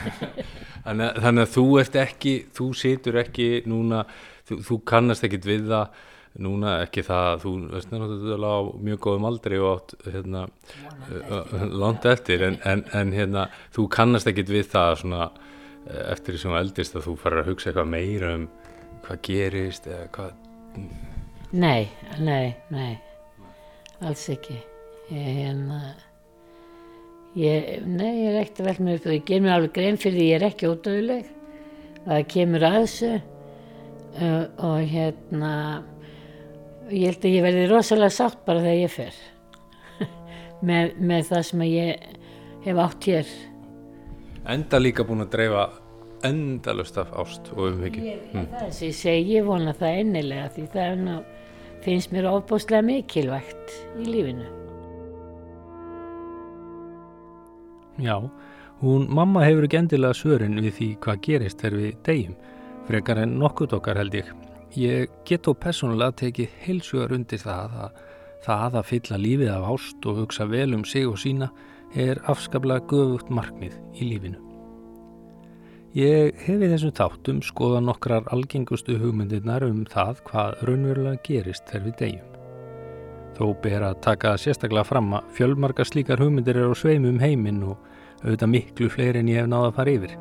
þannig að þú ert ekki, þú situr ekki núna, þú, þú kannast ekkit við það núna ekki það að þú veist náttúrulega á mjög góðum aldri og átt hérna, langt eftir en, en, en hérna, þú kannast ekkit við það svona eh, eftir því sem þú eldist að þú farir að hugsa eitthvað meira um hvað gerist eða hvað Nei, nei, nei, alls ekki. Ég, hérna, ég, nei, ég er ekkert velta mér upp og ég ger mér alveg grein fyrir því ég er ekki ódöðuleg. Það kemur að þessu uh, og hérna, ég held að ég verði rosalega sátt bara þegar ég fer með, með það sem ég hef átt hér. enda líka búin að dreifa endalust af ást og umhyggju Ég, Það er sem ég segi, ég vona það ennilega því það er nú, finnst mér ofbúslega mikilvægt í lífinu. Já, hún mamma hefur ekki endilega svörin við því hvað gerist þegar við deyjum, frekar en nokkurt okkar held ég. Ég get þó persónulega tekið heilsugar undir það að það að fylla lífið af ást og hugsa vel um sig og sína er afskaplega göfugt markmið í lífinu. Ég hef í þessum þáttum skoða nokkrar algengustu hugmyndirnar um það hvað raunverulega gerist þegar við deyjum. Þó ber að taka sérstaklega fram að fjölmarga slíkar hugmyndir eru á sveimum heiminn og auðvitað miklu fleiri en ég hef náða að fara yfir.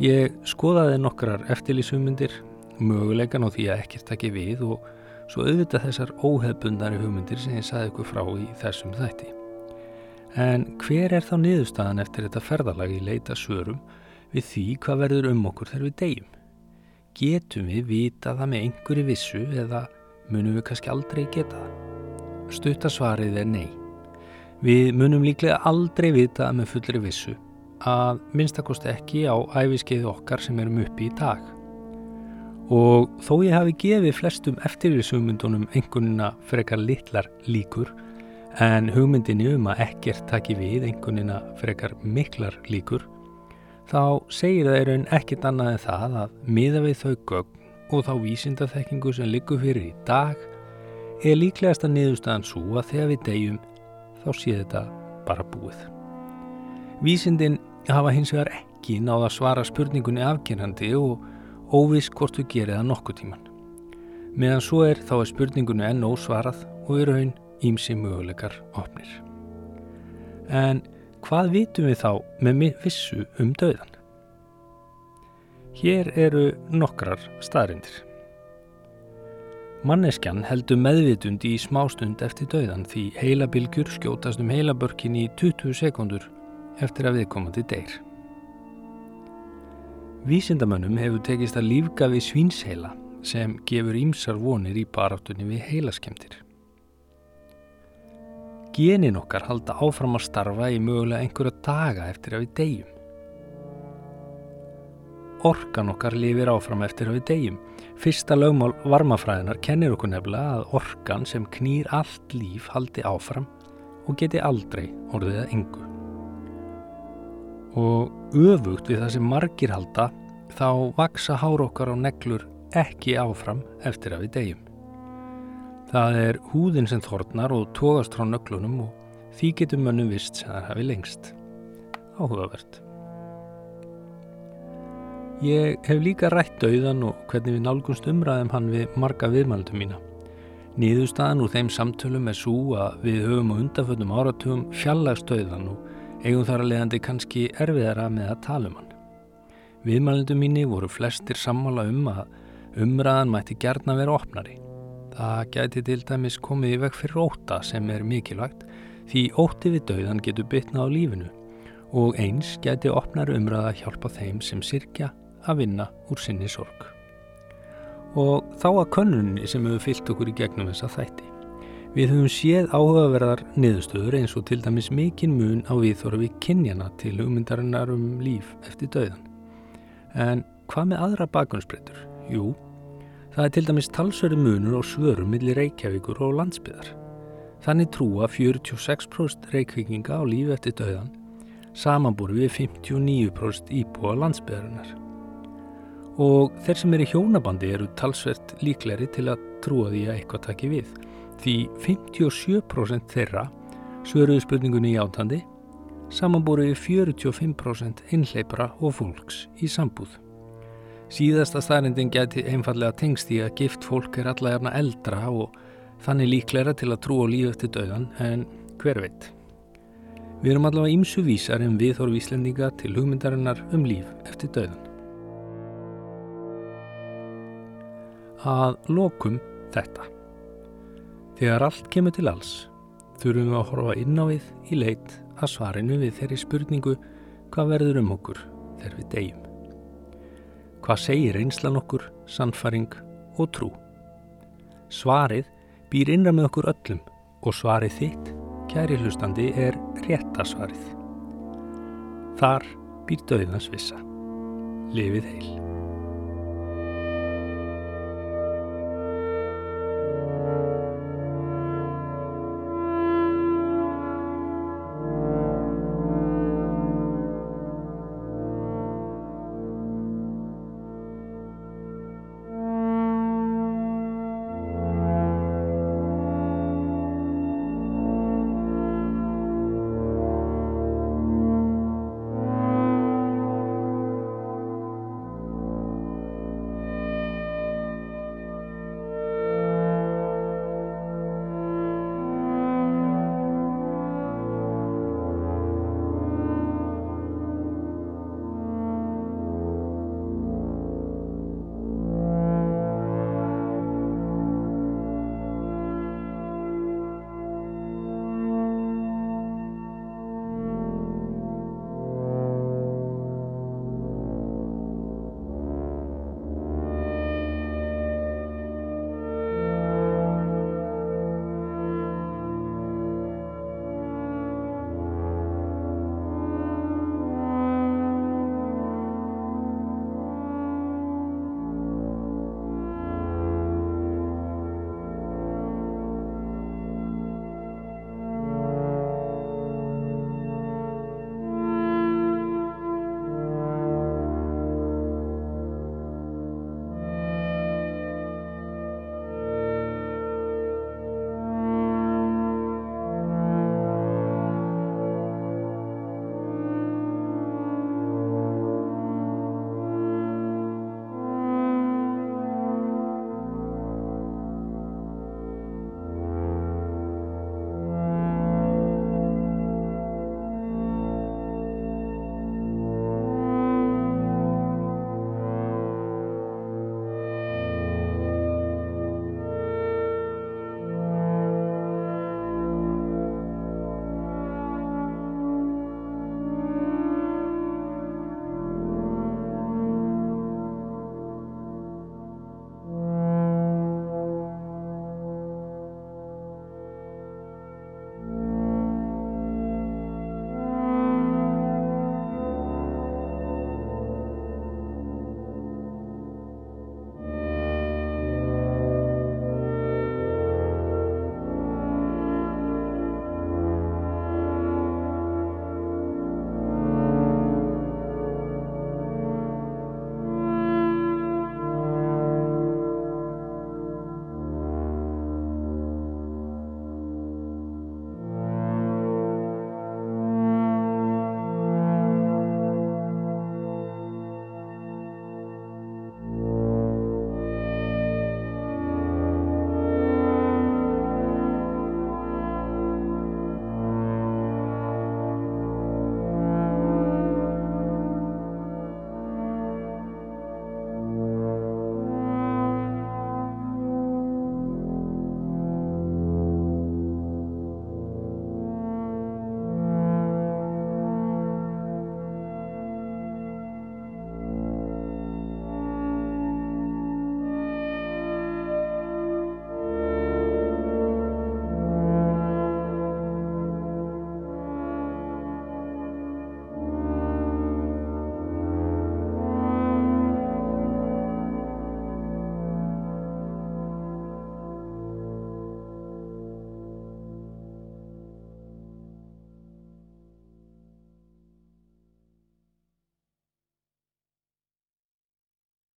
Ég skoðaði nokkrar eftirlýshugmyndir, möguleikan á því að ekkert taki við og svo auðvitað þessar óhefbundari hugmyndir sem ég saði ykkur frá í þessum þætti. En hver er þá niðurstaðan eftir þetta ferðalagi leita svörum við því hvað verður um okkur þegar við deyjum? Getum við vita það með einhverju vissu eða munum við kannski aldrei geta það? Stuttasvarið er nei. Við munum líklega aldrei vita með fullri vissu að minnstakosti ekki á æfiskeiði okkar sem erum uppi í dag. Og þó ég hafi gefið flestum eftirvísugmyndunum einhvernina frekar litlar líkur en hugmyndinni um að ekkert taki við einhvernina frekar miklar líkur þá segir það í raun ekkert annað en það að miða við þau gögn og þá vísindathekkingu sem liggur fyrir í dag er líklegast að niðurstaðan svo að þegar við deyjum þá sé þetta bara búið. Vísindin hafa hins vegar ekki náða að svara spurningunni afkennandi og óviss hvort við gerir það nokkuð tíman. Meðan svo er þá er spurningunni enn ósvarað og í raun ímsi möguleikar opnir. En hvað vitum við þá með vissu um döðan? Hér eru nokkrar staðrindir. Manneskjan heldur meðvitund í smástund eftir döðan því heilabilgjur skjótast um heilabörkin í 20 sekundur eftir að viðkomandi deyr. Vísindamönnum hefur tekist að lífga við svínsheila sem gefur ímsar vonir í baráttunni við heilaskemtir. Genin okkar halda áfram að starfa í mögulega einhverja daga eftir að við deyjum. Orkan okkar lifir áfram eftir að við deyjum. Fyrsta lögmál varmafræðinar kennir okkur nefnilega að orkan sem knýr allt líf haldi áfram og geti aldrei orðið að engu. Og öfugt við það sem margir halda þá vaksa hár okkar á neglur ekki áfram eftir að við deyjum. Það er húðin sem þornar og tógast frá nöglunum og Því getur mönnum vist sem það hafi lengst. Áhugavert. Ég hef líka rætt dauðan og hvernig við nálgumst umræðum hann við marga viðmældum mína. Nýðustaðan úr þeim samtölum er svo að við höfum á undanföldum áratugum fjallagst dauðan og eigum þar að leiðandi kannski erfiðara með að tala um hann. Viðmælundum mínu voru flestir sammála um að umræðan mætti gerna vera opnari. Það gæti til dæmis komið í veg fyrir óta sem er mikilvægt því óti við dauðan getur bytna á lífinu og eins gæti opnar umræða hjálpa þeim sem sirkja að vinna úr sinni sorg. Og þá að könnunni sem hefur fyllt okkur í gegnum þessa þætti. Við höfum séð áhugaverðar niðurstöður eins og til dæmis mikinn mun á viðþóru við kynjana til hugmyndarinnar um líf eftir döðan. En hvað með aðra bakgrunnsbreytur? Jú, það er til dæmis talsverði munur og svörum millir Reykjavíkur og landsbyðar. Þannig trúa 46% reykvikinga á líf eftir döðan samanbúri við 59% íbúa landsbyðarinnar og þeir sem er í hjónabandi eru talsvert líkleri til að trúa því að eitthvað taki við því 57% þeirra svöruðu spurningunni í átandi samanbúruði 45% innleipra og fólks í sambúð. Síðasta staðrindin geti einfallega tengst í að gift fólk er alla jafna eldra og þannig líklæra til að trúa líf eftir döðan en hver veit. Við erum allavega ímsu vísar en við þóru víslendinga til hugmyndarinnar um líf eftir döðan. að lokum þetta. Þegar allt kemur til alls þurfum við að horfa inn á við í leit að svarinu við þeirri spurningu hvað verður um okkur þegar við deyjum. Hvað segir einslan okkur, sannfaring og trú? Svarið býr innra með okkur öllum og svarið þitt, kæri hlustandi, er réttasvarið. Þar býr döðans vissa. Lifið heil.